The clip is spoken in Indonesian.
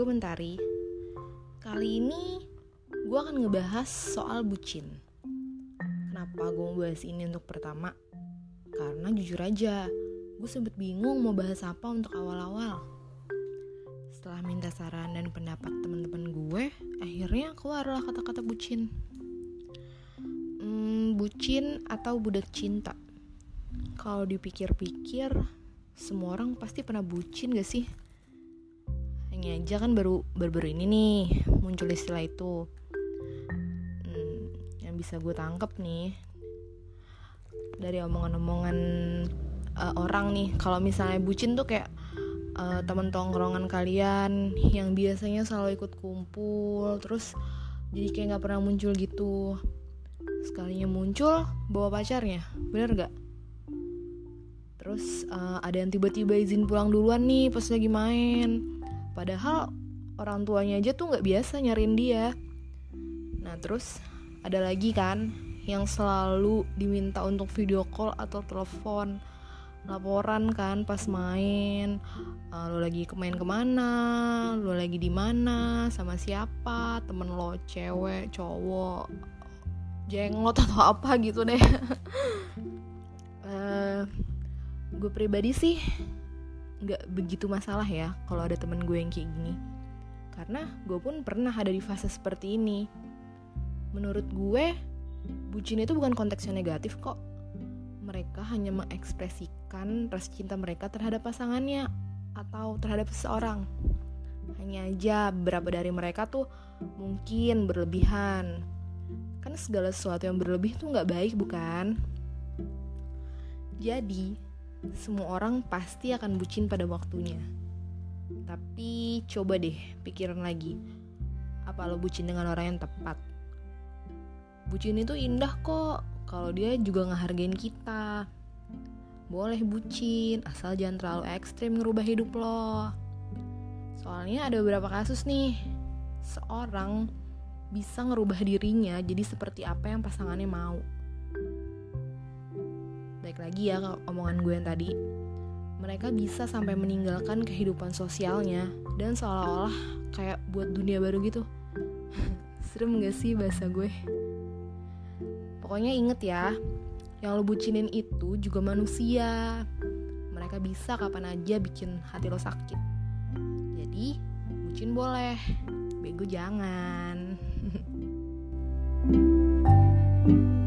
Mentari. Kali ini gue akan ngebahas soal bucin. Kenapa gue mau bahas ini untuk pertama? Karena jujur aja, gue sempet bingung mau bahas apa untuk awal-awal. Setelah minta saran dan pendapat teman-teman gue, akhirnya keluarlah kata-kata bucin. Hmm, Bucin atau budak cinta. Kalau dipikir-pikir, semua orang pasti pernah bucin gak sih? Ini aja kan baru baru ini nih muncul istilah itu. Hmm, yang bisa gue tangkep nih dari omongan-omongan uh, orang nih. Kalau misalnya bucin tuh kayak uh, temen tongkrongan kalian yang biasanya selalu ikut kumpul terus jadi kayak nggak pernah muncul gitu. Sekalinya muncul bawa pacarnya. Bener gak terus uh, ada yang tiba-tiba izin pulang duluan nih pas lagi main Padahal orang tuanya aja tuh nggak biasa nyariin dia. Nah terus ada lagi kan yang selalu diminta untuk video call atau telepon laporan kan pas main uh, lo lagi main ke mana? Lo lagi di mana? Sama siapa? Temen lo cewek cowok jenglot atau apa gitu deh. Uh, gue pribadi sih nggak begitu masalah ya kalau ada temen gue yang kayak gini. Karena gue pun pernah ada di fase seperti ini. Menurut gue bucin itu bukan konteks yang negatif kok. Mereka hanya mengekspresikan rasa cinta mereka terhadap pasangannya atau terhadap seseorang. Hanya aja beberapa dari mereka tuh mungkin berlebihan. Kan segala sesuatu yang berlebih tuh nggak baik bukan? Jadi semua orang pasti akan bucin pada waktunya. Tapi coba deh pikiran lagi. Apa lo bucin dengan orang yang tepat? Bucin itu indah kok kalau dia juga ngehargain kita. Boleh bucin, asal jangan terlalu ekstrim ngerubah hidup lo. Soalnya ada beberapa kasus nih, seorang bisa ngerubah dirinya jadi seperti apa yang pasangannya mau balik lagi ya ke omongan gue yang tadi. Mereka bisa sampai meninggalkan kehidupan sosialnya dan seolah-olah kayak buat dunia baru gitu. Serem gak sih bahasa gue? Pokoknya inget ya yang lo bucinin itu juga manusia. Mereka bisa kapan aja bikin hati lo sakit. Jadi bucin boleh. Bego jangan